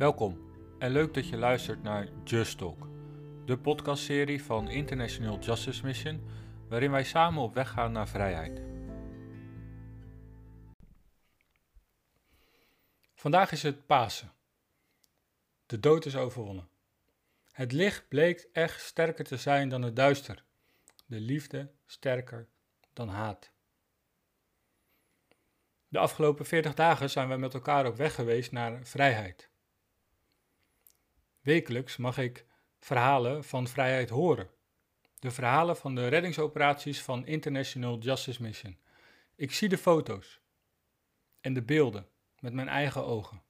Welkom en leuk dat je luistert naar Just Talk, de podcastserie van International Justice Mission, waarin wij samen op weg gaan naar vrijheid. Vandaag is het Pasen. De dood is overwonnen. Het licht bleek echt sterker te zijn dan het duister. De liefde sterker dan haat. De afgelopen 40 dagen zijn we met elkaar op weg geweest naar vrijheid. Wekelijks mag ik verhalen van vrijheid horen. De verhalen van de reddingsoperaties van International Justice Mission. Ik zie de foto's en de beelden met mijn eigen ogen.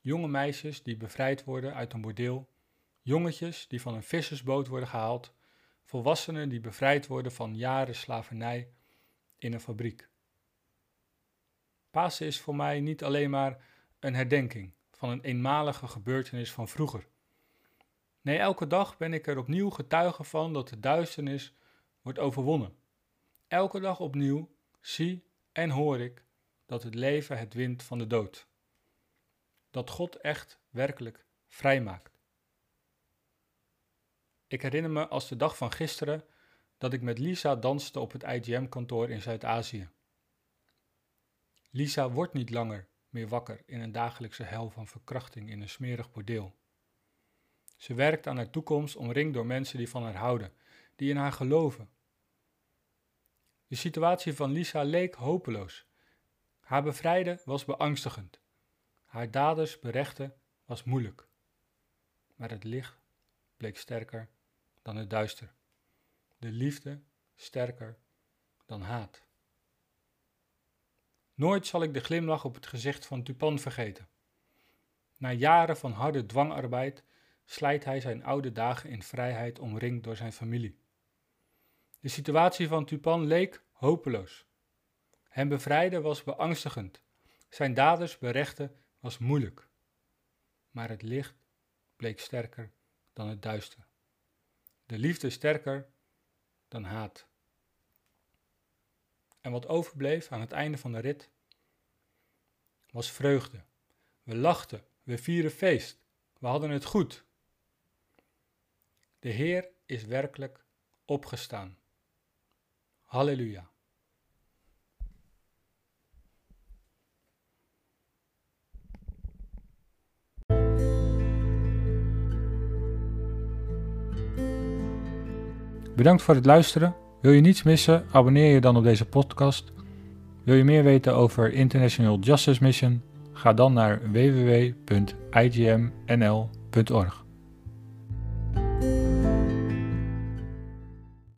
Jonge meisjes die bevrijd worden uit een bordeel, jongetjes die van een vissersboot worden gehaald, volwassenen die bevrijd worden van jaren slavernij in een fabriek. Pasen is voor mij niet alleen maar een herdenking van een eenmalige gebeurtenis van vroeger. Nee, elke dag ben ik er opnieuw getuige van dat de duisternis wordt overwonnen. Elke dag opnieuw zie en hoor ik dat het leven het wint van de dood. Dat God echt werkelijk vrijmaakt. Ik herinner me als de dag van gisteren dat ik met Lisa danste op het IGM-kantoor in Zuid-Azië. Lisa wordt niet langer meer wakker in een dagelijkse hel van verkrachting in een smerig bordeel. Ze werkt aan haar toekomst omringd door mensen die van haar houden, die in haar geloven. De situatie van Lisa leek hopeloos. Haar bevrijden was beangstigend. Haar daders berechten was moeilijk. Maar het licht bleek sterker dan het duister. De liefde sterker dan haat. Nooit zal ik de glimlach op het gezicht van Tupan vergeten. Na jaren van harde dwangarbeid slijt hij zijn oude dagen in vrijheid omringd door zijn familie. De situatie van Tupan leek hopeloos. Hem bevrijden was beangstigend. Zijn daders berechten was moeilijk. Maar het licht bleek sterker dan het duister. De liefde sterker dan haat. En wat overbleef aan het einde van de rit was vreugde. We lachten, we vieren feest, we hadden het goed. De Heer is werkelijk opgestaan. Halleluja. Bedankt voor het luisteren. Wil je niets missen? Abonneer je dan op deze podcast. Wil je meer weten over International Justice Mission? Ga dan naar www.igmnl.org.